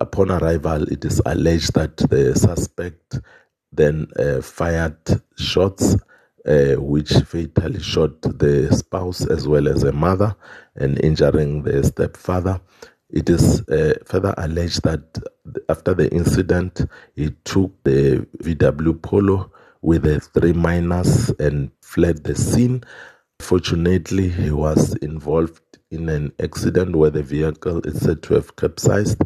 Upon arrival, it is alleged that the suspect then uh, fired shots uh, which fatally shot the spouse as well as a mother and injuring the stepfather. It is uh, further alleged that after the incident, he took the VW Polo with the three minors and fled the scene. Fortunately, he was involved in an accident where the vehicle is said to have capsized